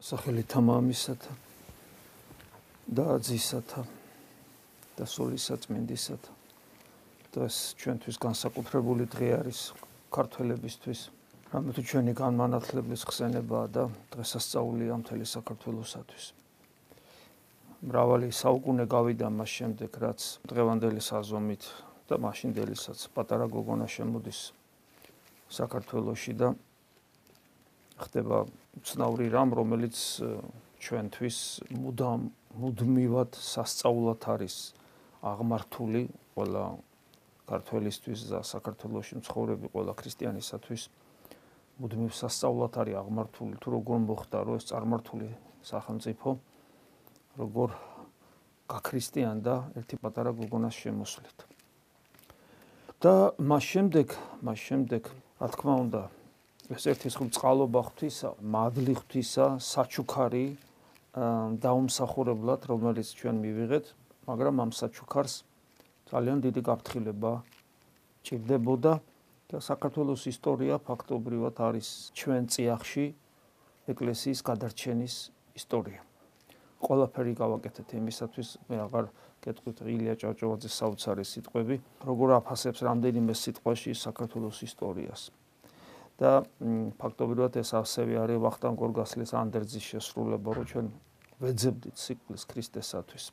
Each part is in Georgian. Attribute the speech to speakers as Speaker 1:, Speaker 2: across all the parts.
Speaker 1: სახელი თამამისათა და ძისათა და სულისაწმინდისათა დღეს ჩვენთვის განსაკუთრებული დღე არის ქართველებისთვის რამე თუ ჩვენი განმანათლებლების ხსენებაა და დღესასწაულია მთელი საქართველოსათვის. მრავალი საუკუნე გავიდა მას შემდეგ რაც დღევანდელი საზომით და მაშინდელსაც პატარა გოგონა შემოდის საქართველოსში და ხდება ცნაური რამ, რომელიც ჩვენთვის მუდამ მუდმივად სასწაულად არის აღმართული ყველა ქართველისთვის და საქართველოსში მცხოვრები ყველა ქრისტიანისათვის. მუდმივ სასწაულად არის აღმართული თუ როგორ მოხდა რომ ეს წარმართული სახელმწიფო როგორ გაქრისტიანდა ერთი პატარა გოგონას შემოსვლით. და მას შემდეგ მას შემდეგ რა თქმა უნდა ეს ერთი სხვა წყალობა ღვთისა, მადლი ღვთისა, საჩუქარი დაუმსახურებლად, რომელიც ჩვენ მივიღეთ, მაგრამ ამ საჩუქარს ძალიან დიდი გაფრთხილება ჭირდებოდა და საქართველოს ისტორია ფაქტობრივად არის ჩვენ წიაღში ეკლესიის გადარჩენის ისტორია. ყველაფერი გავაკეთეთ იმისათვის, მე აღარ გეტყვით ილია ჭავჭავაძის საოცარი სიტყვები, როგორ აფასებს რამდენიმე სიტყვაში საქართველოს ისტორიას. და ფაქტობრივად ეს ასევე არის ვახტანგ გორგასლის ანდერძის შესრულება, რომ ჩვენ ვეძებდით სიკვდილს ქრისტესათვის.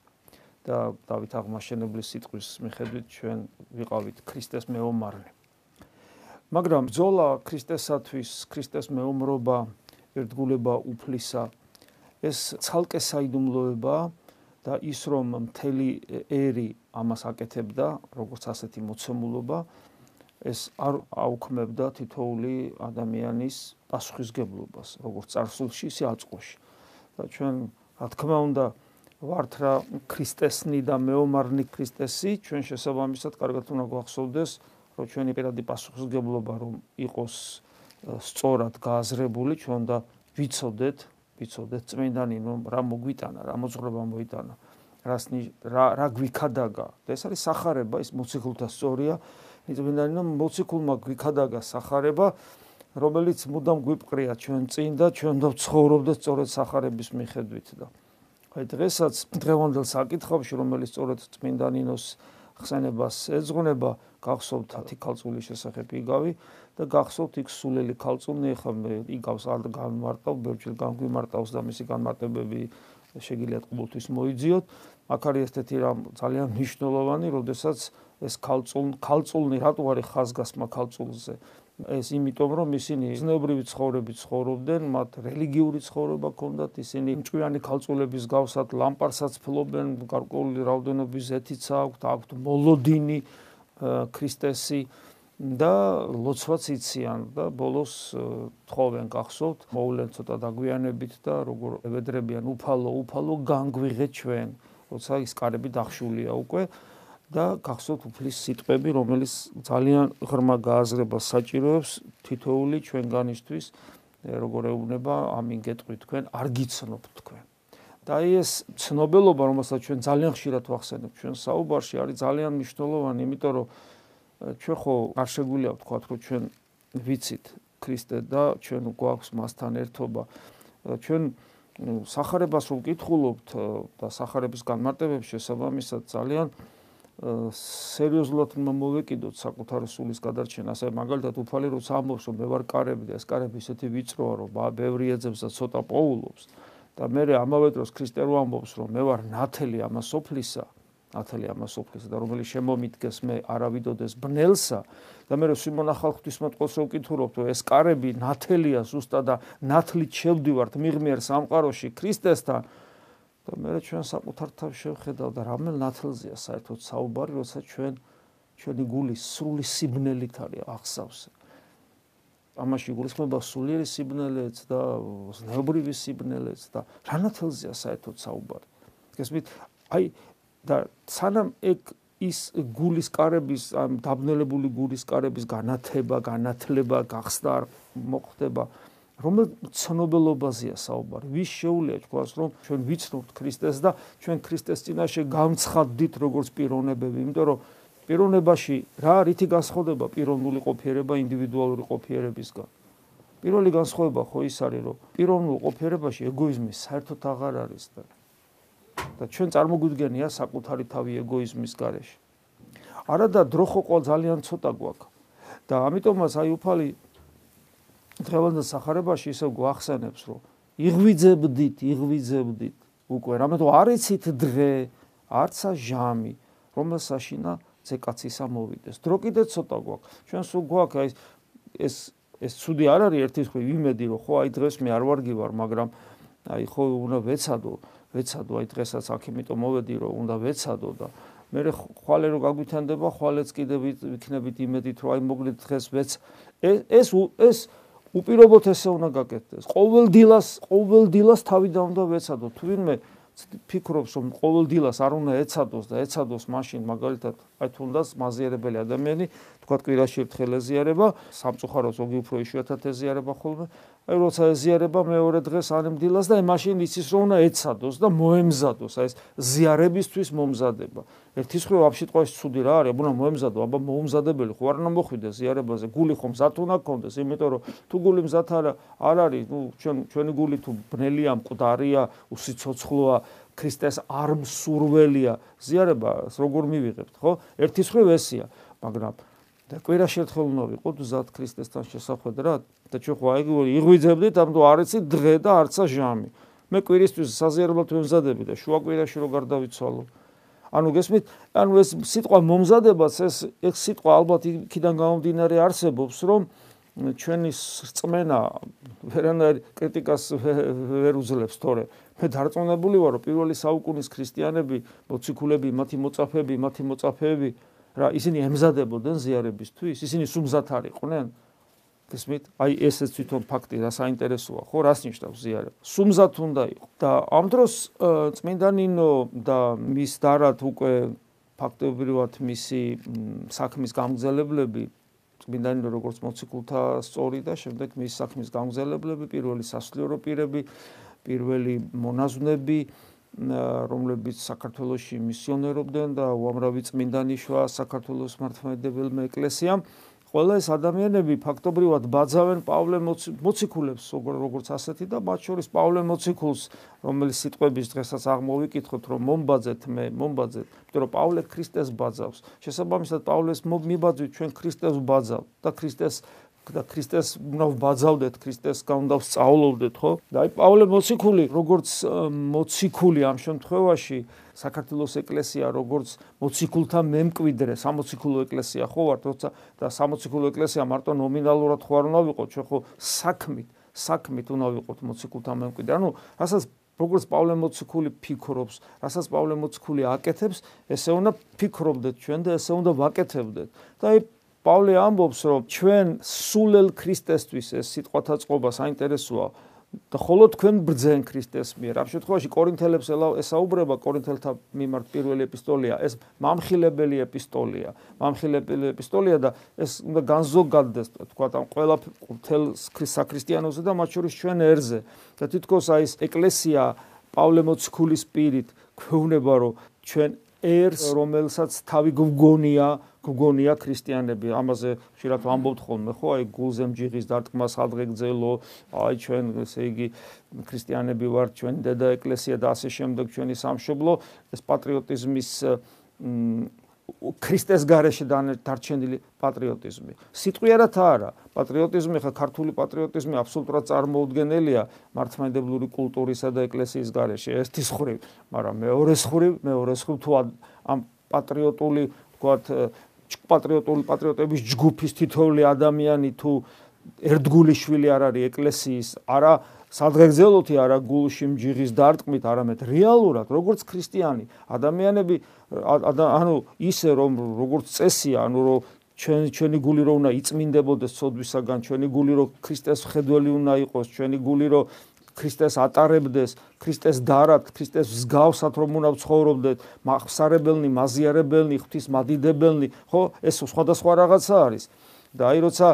Speaker 1: და დავით აღმაშენებლის სიტყვის მიხედვით ჩვენ ვიყავით ქრისტეს მეომარნი. მაგრამ ბრძოლა ქრისტესათვის, ქრისტეს მეომრობა, ერთგულება უფლისა ეს ცალკე საიდუმლოება და ის რომ მთელი ერი ამას აკეთებდა, როგორც ასეთი მოცემულობა, ეს არ აუქმებდა თითოეული ადამიანის პასუხისგებლობას, როგორც წარსულში, ისე აწყოში. და ჩვენ რა თქმა უნდა ვართ რა ქრისტესნი და მეომარნი ქრისტესი, ჩვენ შესაბამისად კარგად უნდა გვახსოვდეს, რომ ჩვენი პირადი პასუხისგებლობა რომ იყოს სწორად გააზრებული, ჩვენ უნდა ვიცოდეთ, ვიცოდეთ წმინდანი რომ რა მოგვიტანა, რა მოძღვრება მოიტანა, რას რა რა გვიქადაგა. და ეს არის სახარება, ის მოციქულთა სწორია, იწმინდანინო მოციქულმა გვიქადაგა სახარება რომელიც მუდამ გვიპყრია ჩვენ წინ და ჩვენ დავცხოვრობდეთ სწორედ სახარების მიხედვით და აი დღესაც დღევანდელ საკითხებში რომელიც სწორედ წმინდანინოს ხსენებას ეძღვნება გახსოვთ 10 ქალწულის შესახებ იგავი და გახსოვთ იქ სულელი ქალწული ეხლა მე იგავს არ განმარტავ ბევრჯერ განგვიმარტავს და მისი განმარტებები შეგიძლიათ ყოველთვის მოიძიოთ. აქ არის ესეთი რამ ძალიან მნიშვნელოვანი როდესაც ეს ქალწულ ქალწულნი რატო არის ხაზგასმა ქალწულზე? ეს იმიტომ რომ ისინი ზნეობრივი ცხოვრები ცხოვრობდნენ მათ რელიგიური ცხოვრება ჰქონდათ ისინი მჭვიანი ქალწულების გავსად ლამპარსაც ფლობენ გარკვეული რაოდენობის ეთიცა აქვთ აქვთ მოლოდინი ქრისტესი და ლოცვაც იციან და ბოლოს თხოვენ გახსოვთ მოვლენ ცოტა დაგვიანებით და როგორ ევედრებიან უფალო უფალო განგვიღე ჩვენ როცა ის კარები დახშულია უკვე და გახსოვთ უფლის სიტყვები, რომელიც ძალიან ღრმა გააზრებას საჭიროებს თითოეული ჩვენგანისთვის, როგორ ეუბნება ამინ გეტყვი თქვენ, არ გიცნობთ თქვენ. და ეს ცნობელობა, რომელსაც ჩვენ ძალიან ხშირად ვახსენებთ ჩვენ საუბარში, არის ძალიან მნიშვნელოვანი, იმიტომ რომ ჩვენ ხო არ შეგვიძლია ვთქვა, რომ ჩვენ ვიცით ქრისტე და ჩვენ გვაქვს მასთან ერთობა. ჩვენ სახარებას რო ვკითხულობთ და სახარების განმარტებებს შესაბამისად ძალიან სერიოზულად მომოვეკიდოთ საკუთარი სულის გადარჩენა. ასე მაგალითად უფალი როცა ამბობს რომ მე ვარ კარები და ეს კარები ისეთი ვიწროა რომ ბევრი ეძებს და ცოტა პოულობს და მე ამავე დროს ქრისტე რო ამბობს რომ მე ვარ ნათელი ამას სოფლისა, ნათელი ამას სოფლისა და რომელიც შემომიდგეს მე არავიდოდეს ბნელსა და მე რო სიმონახალ ღვთისმოწყალს რო ვკითხულობ რომ ეს კარები ნათელია ზუსტად და ნათლით შევდივართ მიღმიერ სამყაროში ქრისტესთან და მე ჩვენ საკუთარ თავს შევხედავ და რამე ნათლზეა საერთოდ საუბარი, როცა ჩვენ ჩვენი გული სრული სიბნელით არის ახსავს. ამაში გულისხმობა სულიერი სიბნელეც და ზნეობრივი სიბნელეც და რა ნათლზეა საერთოდ საუბარი. გესმით? აი და სანამ ეგ ის გულის კარების დაბნელებული გულის კარების განათება, განათლება გახსნა მოხდება რომელ ცნობელობაზეა საუბარი? ვის შეუძლია თქვას, რომ ჩვენ ვიცნობთ ქრისტეს და ჩვენ ქრისტეს წინაშე გამცხადდით როგორც პიროვნებები, იმიტომ რომ პიროვნებაში რა რითი განსხვავდება პიროვნული ყოფიერება ინდივიდუალური ყოფიერებისგან? პირველი განსხვავება ხო ის არის, რომ პიროვნულ ყოფიერებაში ეგოიზმი საერთოდ აღარ არის და და ჩვენ წარმოგვიდგენია საკუთარი თავი ეგოიზმის გარეშე. არა და დრო ხო ყოველ ძალიან ცოტა გვაქვს. და ამიტომაც აი უფალი დღევანდელ სახარებაში ისე გვახსენებს, რომ იღვიძებდით, იღვიძებდით უკვე, რამეთო არიცით დღე, არცა ჟამი, რომელსაშინა ზეკაცისა მოვიდეს. დრო კიდე ცოტა გვაქვს. ჩვენ სულ გვაქვს აი ეს ეს ცუდი არ არის ერთის ხრი ვიმედი რომ ხო აი დღეს მე არ ვარგი ვარ, მაგრამ აი ხო უნდა ვეცადო, ვეცადო აი დღესაც აქ იმიტომ მოვედი რომ უნდა ვეცადო და მე ხვალე რო გაგვითანდება, ხვალეც კიდე ვიქნებით იმედით რომ აი მოგლით დღეს ვეც ეს ეს უპირობოდ ესე უნდა გაკეთდეს. ყოველ დილას, ყოველ დილას თავიდან უნდა ვეცადო. თუ ვინმე ფიქრობს რომ ყოველ დილას არ უნდა ეცადოს და ეცადოს მაშინ მაგალითად აი თუნდაც მაზიერებელი ადამიანი თქვა კვირაში ერთხელ ეზიარება სამწუხაროდ ზოგი უფრო იშვიათად ეზიარება ხოლმე აი როცა ეზიარება მეორე დღეს ანემდილას და აი მაშინ იცის რომ უნდა ეცადოს და მოემზადოს აი ეს ზიარებისთვის მომზადება. ერთის ხრო აფშიტყვაში ცუდი რა არის აბა მოემზადო აბა მოუმზადებელი ხო არ უნდა მოხვიდეს ზიარებაზე გული ხომ მზად უნდა გქონდეს იმიტომ რომ თუ გული მზად არა არ არის ნუ ჩვენ ჩვენი გული თუ ბნელია მკვდარია უსიცოცხლოა ქრისტეს არ მსურველია ზიარება როგორ მივიღებთ ხო? ერთის ხრო ესია მაგრამ და კვირაში ერთხელ უნდა ვიყოთ მზად ქრისტესთან შესახვედრად და ჩვენ ხო აი იღვიძებდით ამიტომ არ იცი დღე და არცა ჟამი. მე კვირისთვის საზიარებლად ვემზადები და შუა კვირაში რო გარდავიცვალო. ანუ გესმით, ანუ ეს სიტყვა მომზადებას ეს ეს სიტყვა ალბათ იქიდან გამომდინარე არსებობს, რომ ჩვენი რწმენა ვერანაირ კრიტიკას ვერ უძლებს, თორე. მე დარწმუნებული ვარ, რომ პირველი საუკუნის ქრისტიანები, მოციქულები, მათი მოწაფეები, მათი მოწაფეები რა ისინი ემზადებოდნენ ზიარებისთვის, ისინი სუმზათ არიყვნენ. გესმით? აი ესეც თვითონ ფაქტი რა საინტერესოა, ხო, რას ნიშნავს ზიარება? სუმზათ უნდა იყოს. და ამ დროს წმინდა ნინო და მის დარად უკვე ფაქტობრივად მისი საქმის გამგზელებლები წმინდა ნინო როგორც მოციქულთა სწორი და შემდეგ მის საქმის გამგზელებლები, პირველი სასულიერო პირები, პირველი მონაზვნები რომლებიც საქართველოსში მისიონერობდნენ და უამრავი წმინდანიშვა საქართველოს მართლმადიდებელმა ეკლესიამ. ყველა ეს ადამიანები ფაქტობრივად ბაძავენ პავლე მოციქულებს როგორც ასეთი და მათ შორის პავლე მოციქულს რომელიც სიტყვების დღესაც აღმოვიკითხოთ რომ მომბაძეთ მე მომბაძეთ იმიტომ რომ პავლე ქრისტეს ბაძავს. შესაბამისად პავლეს მიბაძვით ჩვენ ქრისტეს ვბაძავ და ქრისტეს და ქრისტეს უნდა ვბაძავდეთ, ქრისტეს უნდა ვსწავლოვდეთ, ხო? და აი პავლე მოციქული, როგორც მოციქული ამ შემთხვევაში საქართველოს ეკლესია როგორც მოციქულთა მემკვიდრე, სამოციქულო ეკლესია ხო ვართ, როცა და სამოციქულო ეკლესია მარტო ნომინალურად ხო არ უნდა ვიყოთ, ჩვენ ხო საქმით, საქმით უნდა ვიყოთ მოციქულთა მემკვიდრე. ანუ რასაც როგორც პავლე მოციქული ფიქრობს, რასაც პავლე მოციქული აკეთებს, ესე უნდა ფიქრობდეთ ჩვენ და ესე უნდა ვაკეთებდეთ. და აი პავლე ამბობს, რომ ჩვენ სულელ ქრისტესთვის ეს სიტყვათა წყობა საინტერესოა და ხოლო თქვენ ბრძენ ქრისტეს მიერ. ამ შემთხვევაში კორინთელებს ესაუბრება კორინთელთა მიმართ პირველი ეპისტოლია, ეს მამხილებელი ეპისტოლია. მამხილებელი ეპისტოლია და ეს უნდა განზოგადდეს, თქვა ამ ყველა მთელ საქრისტიანოზე და მათ შორის ჩვენ ერზე. და თითქოს აი ეს ეკლესია პავლე მოციქულის პირით გვეუბნება, რომ ჩვენ ერს რომელსაც თავი გგონია გგონია ქრისტიანები. ამაზე შეიძლება ვამბობთ ხოლმე ხო? აი გულზე მჯიღის დარტყმას ადღეგძელო აი ჩვენ ესე იგი ქრისტიანები ვართ ჩვენ დედა ეკლესია და ასე შემდეგ ჩვენი სამშობლო. ეს პატრიოტიზმის ქრისტეს გარეშე დარჩენილი პატრიოტიზმი. სიტყვიერად არა, პატრიოტიზმი ხა ქართული პატრიოტიზმი აბსოლუტურად წარმოუდგენელია მართლმადიდებლური კულტურისა და ეკლესიის გარეშე. ერთის ხრივ, მაგრამ მეორეს ხრივ, მეორეს ხრივ თუ ამ პატრიოტული, თქვათ, პატრიოტული პატრიოტების ჯგუფის თითოეული ადამიანი თუ ერთგული შვილი არ არის ეკლესიის, არა სადღეგრძელოთი არა გულში მჯიღის დარტყმით, არამედ რეალურად როგორც ქრისტიანი ადამიანები ანუ ისე რომ როგორც წესია, ანუ რომ ჩვენ ჩვენი გული რო უნდა იწმინდებოდეს სოდვისაგან, ჩვენი გული რო ქრისტეს ხედველი უნდა იყოს, ჩვენი გული რო ქრისტეს ატარებდეს, ქრისტეს დარად, ქრისტეს მსგავსად რომ უნდა ვცხოვრობდეთ, მახსარებელნი, მაზიარებელნი, ღვთისმადიდებელნი, ხო? ეს სხვადასხვა რაღაცა არის. და აი როცა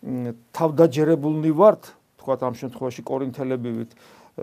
Speaker 1: თავდაჯერებულნი ვართ, თქვა ამ შემთხვევაში კორინთელებივით,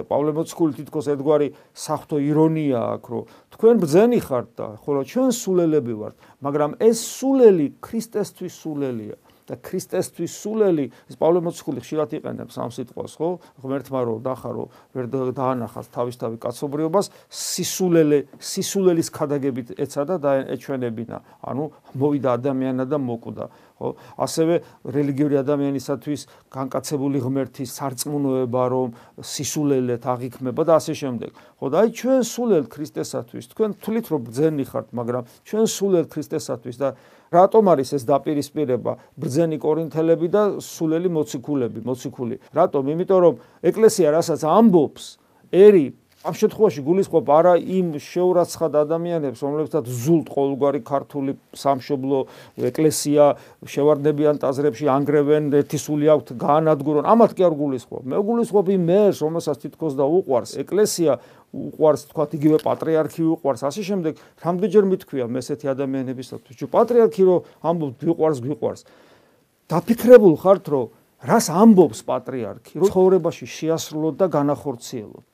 Speaker 1: პავლე მოციქული თითქოს ერთგვარი საფრთხო ირონია აქვს, რომ თქვენ ბძენი ხართ და ხოლო ჩვენ სულელები ვართ, მაგრამ ეს სულელი ქრისტესთვის სულელია. და ქრისტესთვის სულელი ეს პავლე მოციქული ხშირად იყენებს ამ სიტყვას ხო? ღმერთმა რო დახარო ვერ დაანახავს თავისთავი კაცობრიობას სისულელე სისულელის ქადაგებით ეცადა და ეჩვენებინა. ანუ მოვიდა ადამიანა და მოკვდა ხო? ასევე რელიგიური ადამიანისათვის განკაცებული ღმერთის სარწმუნოება რომ სისულელეთ აღიქმება და ასე შემდეგ. ხო და აი ჩვენ სულელთ ქრისტესათვის თქვენ თulit რომ ბძენი ხართ მაგრამ ჩვენ სულელთ ქრისტესათვის და რატომ არის ეს დაპირისპირება? ბრძენი კორინთელები და სულელი მოციქულები მოციქული. რატომ? იმიტომ რომ ეკლესია რასაც ამბობს ერი ამ შემთხვევაში გულისხმობ არა იმ შეურაცხად ადამიანებს, რომლებსაც ზულთ ყოველგვარი ქართული სამშობლო ეკლესია შევარდებიან ტაზრებში, ანგრევენ, ერთისული აქვთ, გაანადგურონ, ამათ კი არ გულისხმობ. მე გულისხმობ იმ მერს, რომელსაც თითქოს და უყვარს. ეკლესია, უყვარს თქვა იგივე პატრიარქი უყვარს, ასე შემდეგ, რამდენჯერ მithქვია მე ესეთი ადამიანებისათვის, რომ პატრიარქი რო ამბობს, გვიყვარს, გვიყვარს. დაფიქრებულ ხართ, რომ რას ამბობს პატრიარქი, რომ ცხოვრებაში შეასრულოთ და განახორციელოთ.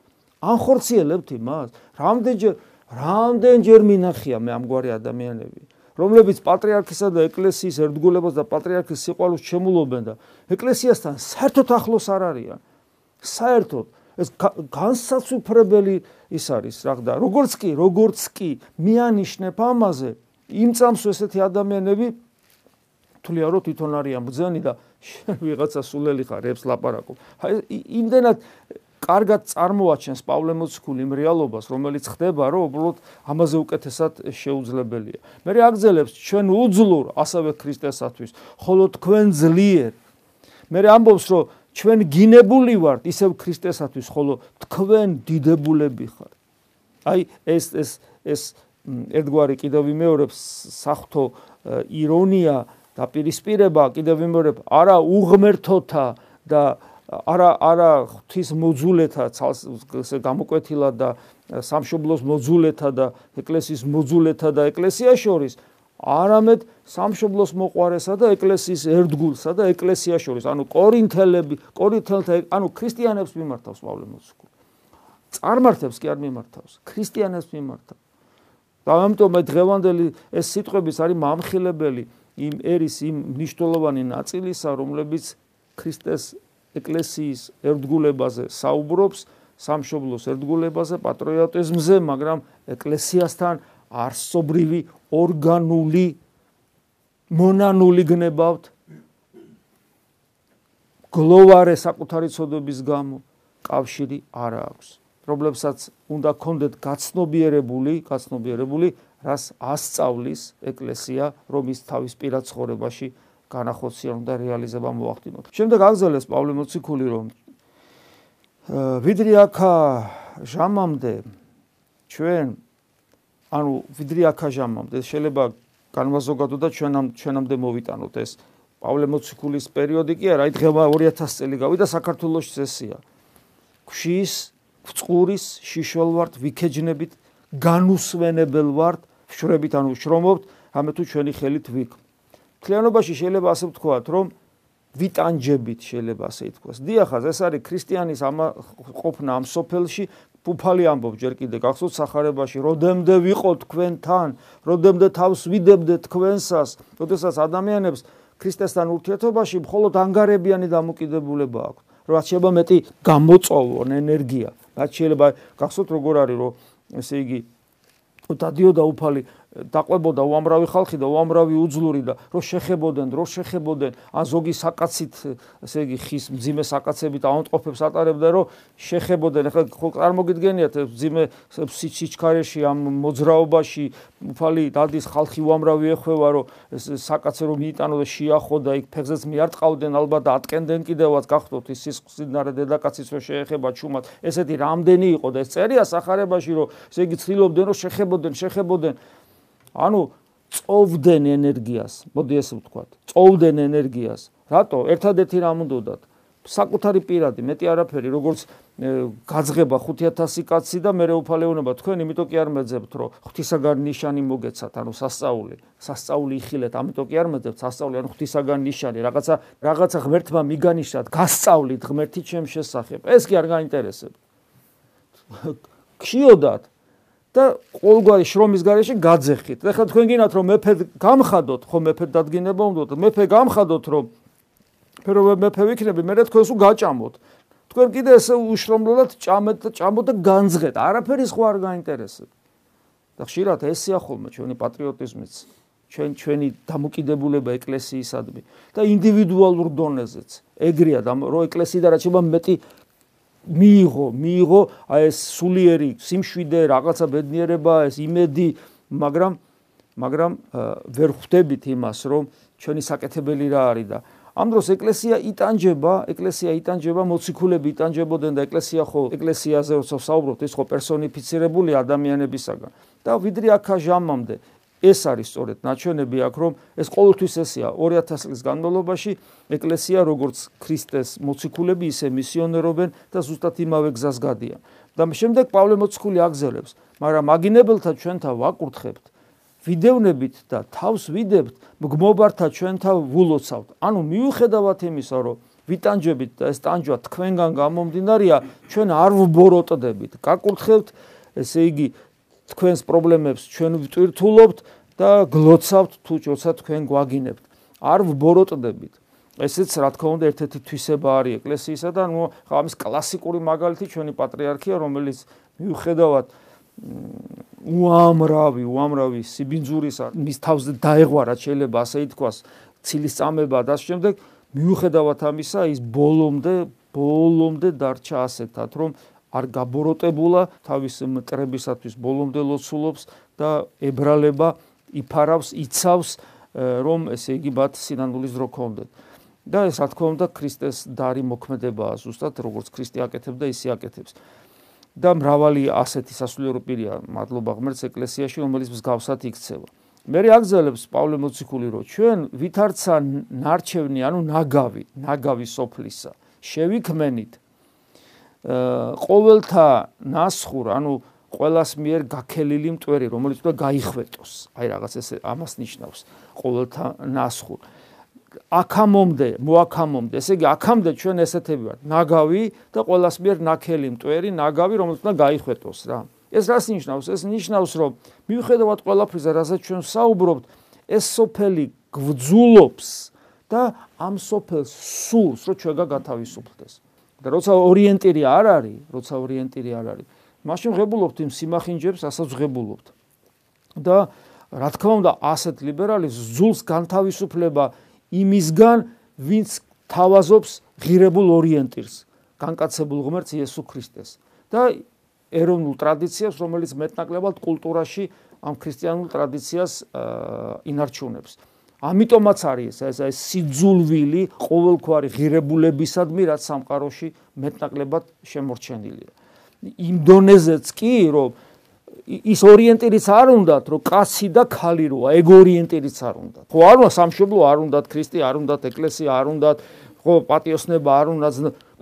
Speaker 1: ანხორციელებთ იმას? რამდენჯერ რამდენჯერ მინახია მე ამგვარი ადამიანები, რომლებიც პატრიარქისა და ეკლესიის ერთგულებას და პატრიარქის სიყვარულს შემულობენ და ეკლესიასთან საერთოდ ახლოს არ არიან. საერთოდ ეს განსაცვიფრებელი ის არის, რა ხდა, როგორც კი, როგორც კი მიანიშნებ ამაზე, იმ წამს ესეთი ადამიანები თვლიან რომ თვითონ არიან ბძენი და ვიღაცა სულელი ხარ, ებს ლაპარაკობ. აი იმდენად კარგად წარმოაჩენს პავლე მოციქული იმ რეალობას, რომელიც ხდება, რომ უბრალოდ ამაზე უკეთესად შეუძლებელია. მე რეაგზელებს ჩვენ უძლურ ასევე ქრისტესათვის, ხოლო თქვენ ძლიერ. მე ამბობს, რომ ჩვენ გინებული ვართ ისევ ქრისტესათვის, ხოლო თქვენ დიდებულები ხართ. აი ეს ეს ეს ერთგვარი კიდევ ვიმეორებს საფრთხო ირონია და პირისპირება კიდევ ვიმეორებ არა უღმერთოთა და არა არა ღვთის მოძულეთა ესე გამოკვეთილად და სამშობლოს მოძულეთა და ეკლესიის მოძულეთა და ეკლესია შორის არამედ სამშობლოს მოყარესა და ეკლესიის ერთგულსა და ეკლესია შორის. ანუ კორინთელები კორინთელთა ანუ ქრისტიანებს მიმართავს პავლე მოციქული წარმართებს კი არ მიმართავს ქრისტიანებს მიმართავ და ამიტომ დღევანდელი ეს სიტყვების არის მამხილებელი იმ ერის იმ მნიშვნელოვანი ნაწილისა რომლებიც ქრისტეს ეკლესიის ერთგულებაზე საუბრობს, სამშობლოს ერთგულებაზე, პატრიოტიზმზე, მაგრამ ეკლესიასთან არსობრივი ორგანული მონანული გნებავთ გლოვარე საკუთარი ცოდების გამო კავშირი არ აქვს. პრობლემსაც უნდა კონდეთ გაცნობიერებული, გაცნობიერებული, რას ასწავლის ეკლესია, რომ ის თავის პირად ცხოვრებაში განახორციელონ და რეალიზება მოახდინოთ. შემდეგ აგზელეს პავლე მოციქული რომ ვიდრე აქა ჟამამდე ჩვენ ანუ ვიდრე აქა ჟამამდე შეიძლება განმაზოგადო და ჩვენამ ჩვენამდე მოვიტანოთ ეს პავლე მოციქულის პერიოდი კი არა, აი დღევა 2000 წელი გავიდა საქართველოს წესია. ქვის წყურის შიშვალ ვართ, ვიქეჯნებით, განუსვენებელ ვართ, შრებით ანუ შრომობთ, ამე თუ ჩვენი ხელით ვიქ. ქლიანობაში შეიძლება ასე ვთქვათ, რომ ვიტანჯებით შეიძლება ასე ითქვას. დიახაც, ეს არის ქრისტიანის ამ ყოფნა ამ სოფელში, ფუფალი ამბობ ჯერ კიდე გახსოვთ сахарებაში როდემდე ვიყო თქვენთან როდემდე თავს ვიდებდე თქვენსას როდესაც ადამიანებს ქრისტესთან ურთიერთობაში მხოლოდ ანგარებიანი დამოკიდებულება აქვს რაც შეიძლება მეტი გამოწოვონ ენერგია. რაც შეიძლება გახსოვთ როგორ არის რომ ესე იგი დადიოდა უფალი დაყვებოდა უამრავი ხალხი და უამრავი უძლური და რო შეხებოდნენ, რო შეხებოდნენ, ან ზოგი საკაცით, ესე იგი ხის მძიმე საკაცებით აუნტყოფებს ატარებდა, რო შეხებოდნენ. ახლა ხო წარმოგიდგენიათ მძიმე სიჩქარეში ამ მოძრაობაში უფალი დადის ხალხი უამრავი ეხვევა, რო ეს საკაცე რო მიიტანო და შეახო და იქ ფეხზეც მიარტყავდნენ ალბათ ატკენდნენ კიდევაც გახდოთ ის სისხლინარე დედაკაცის რო შეეხება ჩუმად. ესეთი რამდენი იყო და ეს წერია სახარებაში, რო ესე იგი ცდილობდნენ, რო შეხებოდნენ, შეხებოდნენ ანუ წოვდნენ ენერგიას, მოდი ესე ვთქვათ, წოვდნენ ენერგიას. რატო? ერთადერთი რამ უნდათ? საკუთარი პირადი, მეტი არაფერი, როგორც გაძღება 5000 კაცი და მე რეუფალეონება თქვენ, იმიტომ კი არ მეძებთ, რომ ღვთისაგან ნიშანი მოგეცათ, ანუ სასწაული, სასწაული იხილეთ, ამიტომ კი არ მეძებთ სასწაული, ანუ ღვთისაგან ნიშანი, რაღაცა რაღაცა ღმერთმა მიგანიშნათ, გასწავლით ღმერთი ჩემ შესახებ. ეს კი არ გაინტერესებს. ქიოდათ და ყოველგვარი შრომის გარეშე გაძეხით. ეხლა თქვენ გინათ რომ მეფე გამხადოთ, ხო მეფე დადგინება უნდა, მეფე გამხადოთ რომ ფერო მეფე ვიქნები, მე რა თქვენს უგაჭამოთ. თქვენ კიდე ესე უშრომლულად ჭამეთ და ჭამოთ და განძღეთ. არაფერი სხვა არ გაინტერესებს. და ხშირად ესეა ხოლმე ჩვენი პატრიოტიზმიც, ჩვენ ჩვენი დამოკიდებულება ეკლესიისადმი და ინდივიდუალურ დონეზეც. ეგრეა და რო ეკლესიიდან რაც შევა მეტი მიიღო, მიიღო აი ეს სულიერი სიმშვიდე, რაღაცა ბედნიერება, ეს იმედი, მაგრამ მაგრამ ვერ ხვდებით იმას, რომ ჩვენი საკეთებელი რა არის და ამ დროს ეკლესია იტანჯება, ეკლესია იტანჯება, მოციქულები იტანჯებოდნენ და ეკლესია ხო ეკლესიაზე როცა საუბრობთ, ის ხო პერსონიფიცირებული ადამიანებისაგან. და ვიდრე აქა ჟამამდე ეს არის სწორედ ნაჩვენები აქ რომ ეს ყოველთვის ესეა 2000 წლის განმავლობაში ეკლესია როგორც ქრისტეს მოციქულები ისე მისიონერობენ და ზუსტად იმავე გზას გადიან. და შემდეგ პავლე მოციქული აგზელებს, მაგრამ მაგინებელთა ჩვენთა ვაკურთხებთ ვიდევნებით და თავს ვიდებთ მგმობართა ჩვენთა ვულოცავთ. ანუ მიუხედავად იმისა, რომ ვიტანჯებით და ეს ტანჯვა თქვენგან გამომდინარეა, ჩვენ არ ვბოროტდებით. გაკურთხებთ, ესე იგი, თქვენს პრობლემებს ჩვენ ვტვირთულობთ და გლოცავთ თუ როცა თქვენ გვაგინებთ. არ ვბოროტდებით. ესეც რა თქმა უნდა ერთ-ერთი თვისება არის ეკლესიისა და ნუ ხა ამის კლასიკური მაგალითი ჩვენი პატრიარქია, რომელიც მიუხედავად უამრავი, უამრავი სიბინძურისა მის თავზე დაეღვარა შეიძლება ასე ითქვას, ცილის წამება და ამ შემდეგ მიუხედავად ამისა ის ბოლომდე, ბოლომდე დარჩა ასეთად, რომ არ გაბოროტებულა თავის მტრებისათვის ბოლომდე ლოცულობს და ებრალება იფარავს, იცავს, რომ ესე იგი ბათ სინანულის დრო კონდეთ. და ეს რა თქმა უნდა ქრისტეს დარი მოქმედებაა ზუსტად როგორც ქრისტე აკეთებდა ისე აკეთებს. და მრავალი ასეთი სასულიერო პირია მადლობა ღმერთს ეკლესიაში რომელიც მსგავსად იქცევა. მე რეაგზელებს პავლე მოციქული რომ ჩვენ ვითარცა ნარჩევნი ანუ ნაგავი, ნაგავი სოფლისა შევიქმენით ყოველთა ნასხურ, ანუ ყოველას მიერ გაქელილი მტვერი, რომელიც უნდა გაიხვეტოს. აი რაღაც ესე ამას ნიშნავს. ყოველთა ნასხურ. აქამომდე, მოაქამომდე, ესე იგი აქამდე ჩვენ ესეთები ვართ. ნაგავი და ყოველას მიერ ნაქელი მტვერი, ნაგავი, რომელიც უნდა გაიხვეტოს რა. ეს რას ნიშნავს? ეს ნიშნავს, რომ მიუხედავად ყველაფრისა, რასაც ჩვენ საუბრობთ, ეს სოფელი გძულობს და ამ სოფელს სულს, რომ ჩვენ გათავისუფლდეს. და როცა ორიენტირი არ არის, როცა ორიენტირი არ არის, მაშინ ღებულობთ იმ სიმახინჯებს, ასაც ღებულობთ. და რა თქმა უნდა, ასეთ ლიბერალიზმს ზულს განთავისუფლება იმისგან, ვინც თავაზობს ღირებულ ორიენტირს, განკაცებულ ღმერთს იესო ქრისტეს. და ეროვნულ ტრადიციას, რომელიც მეტნაკლებად კულტურაში ამ ქრისტიანულ ტრადიციას ინარჩუნებს. ამიტომაც არის ეს ეს სიძულვილი ყოველგვარი ღირებულებისადმი რაც სამყაროში მეტნაკლებად შემორჩენილია. იმ დონეზეც კი რომ ის ორიენტირიც არ უნდათ რომ კაცი და ქალი როა ეგ ორიენტირიც არ უნდათ. ხო არ უნდა სამშობლო არ უნდათ ქრისტე არ უნდათ ეკლესია არ უნდათ ხო პატიოსნება არ უნდათ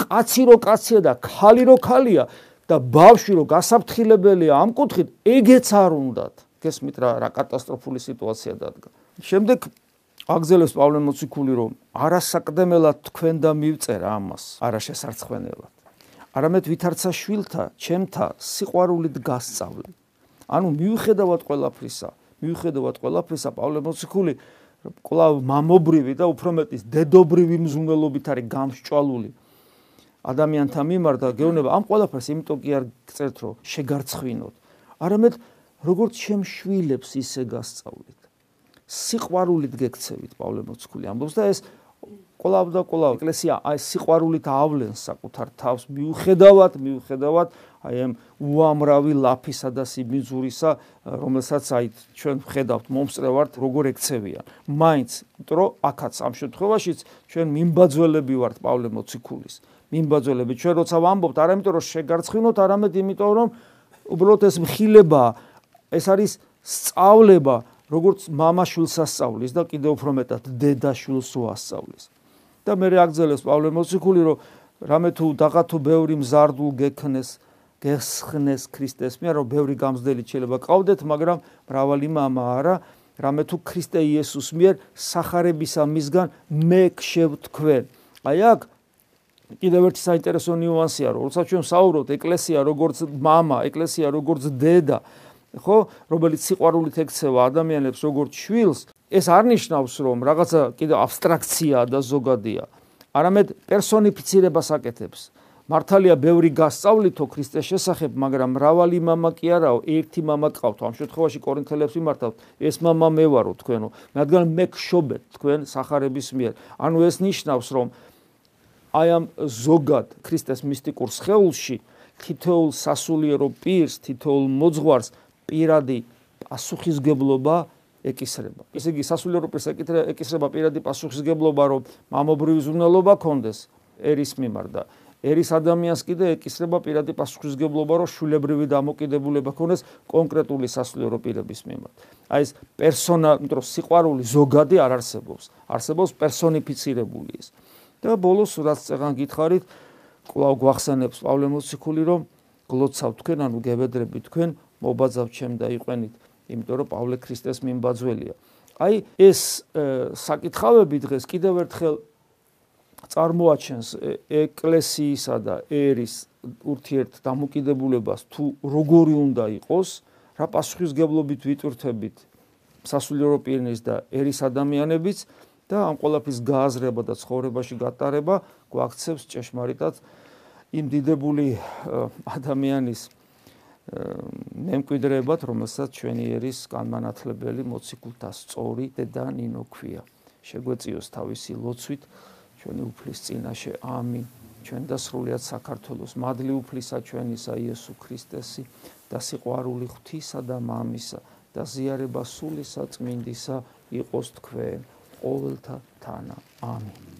Speaker 1: კაცი რო კაცია და ქალი რო ქალია და ბავშვი რო გასაფრთხილებელია ამ კუთხით ეგეც არ უნდათ. გესმით რა რა კატასტროფული სიტუაცია დადგა. შემდეგ აგზელებს პავლე მოციქული რომ არასაკდემელად თქვენ და მივწერა ამას არაშესარცხვენელად არამედ ვითარცა შვილთა ჩემთა სიყვარულით გასწავლე. ანუ მიუხედავად ყველაფრისა მიუხედავად ყველაფრისა პავლე მოციქული კლავ მამობრივი და უფრო მეტის დედობრივი მზუნველობით არის გამსჭვალული. ადამიანთა მიმართ და გეუბნება ამ ყველაფერს იმიტომ კი არ წერთ რომ შეგარცხვინოთ არამედ როგორც ჩემ შვილებს ისე გასწავლეთ სიყვარულით გეკცევით პავლე მოციქული ამბობს და ეს ყოლავ და ყოლავ ეკლესია აი სიყვარულით ავლენს საკუთარ თავს მიუხედავად მიუხედავად აი ამ უამრავი ლაფისა და სიბინძურისა რომელსაც აი ჩვენ ვხედავთ მომსწრევართ როგორ ეკცევიან მაინც იმიტომ რომ აქაც ამ შემთხვევაშიც ჩვენ მიმბაძველები ვართ პავლე მოციქულის. მიმბაძველები. ჩვენ როცა ვამბობთ არა იმიტომ რომ შეგარცხინოთ არამედ იმიტომ რომ უბრალოდ ეს მხილება ეს არის სწავლება როგორც мамашვილს ასწავლის და კიდევ უფრო მეტად დედაშვილს უასწავლის. და მე აგზელებს პავლე მოციქული რომ რამე თუ დაღათო ბევრი მზარდულ გექნეს გესხნეს ქრისტეს მიერ რომ ბევრი გამზდელი შეიძლება ყავდეთ მაგრამ მრავალი мама არა რამე თუ ქრისტე იესოს მიერ сахарებისა მისგან მეკშევ თქვენ აი აქ კიდევ ერთი საინტერესო ნიუანსია რომ როცა ჩვენ საუბრობთ ეკლესია როგორც мама ეკლესია როგორც დედა ხო, რომელიც სიყვარულით ექცევა ადამიანებს როგორც შვილს, ეს არ ნიშნავს, რომ რაღაცა კიდე აბსტრაქცია და ზოგადია, არამედ პერსონიფიცირებას აკეთებს. მართალია ბევრი გასწავლითო ქრისტეს შესახებ, მაგრამ მრავალი мама კი არაო, ერთი мама გყავთ. ამ შემთხვევაში კორინთელებს მიმართავთ, ეს мама მე ვარო თქვენო, რადგან მე გშობეთ თქვენ сахарების მიერ. ანუ ეს ნიშნავს, რომ აი ამ ზოგად ქრისტეს მისტიკურ სხეულში თითოეულ სასულიერო პირს, თითოეულ მოძღვარს პირადი პასუხისგებლობა ეკისრება. ესე იგი, სასულიერო პირს ეკისრება პირადი პასუხისგებლობა, რომ მამობრივი ზრუნელობა კონდეს ერის მიმართ და ერის ადამიანს კიდე ეკისრება პირადი პასუხისგებლობა, რომ შულებრივი დამოკიდებულება ქონდეს კონკრეტული სასულიერო პირების მიმართ. აი ეს პერსონა, იმიტომ რომ სიყვარული ზოგადი არ არსებობს, არსებობს პერსონიფიცირებული ის. და ბოლოს რაც წეგან გითხარით, კვლავ გვახსენებს პავლე მოციქული, რომ გლოცავ თქვენ, ანუ გებედრები თქვენ მობაძავ ჩემ და იყვენით იმიტომ რომ პავლე ქრისტეს მიმბაძველია. აი ეს საკითხავები დღეს კიდევ ერთხელ წარმოაჩენს ეკლესიისა და ერის ურთიერთ დამოკიდებულებას თუ როგორი უნდა იყოს, რა პასუხისგებლობით ვიტვირთებით სასულიერო პირნის და ერის ადამიანებიც და ამ ყოლაფის გააზრება და ცხოვრებაში გატარება გვაქცევს ჭეშმარიტად იმ დიდებული ადამიანის მემკვიდრეებად, რომელსაც ჩვენი ერის განმანათლებელი მოციქულთა სწორი და ნინო ქვია. შეგვეციოს თავისი ლოცვით ჩვენი უფლის წინაშე. ამინ. ჩვენ და სრულიად საქართველოს მადლი უფლისა ჩვენისა იესო ქრისტესი და სიყვარული ღვთისა და მამისა და ზიარება სულისა წმინდისა იყოს თქვენ ყოველთა თანა. ამინ.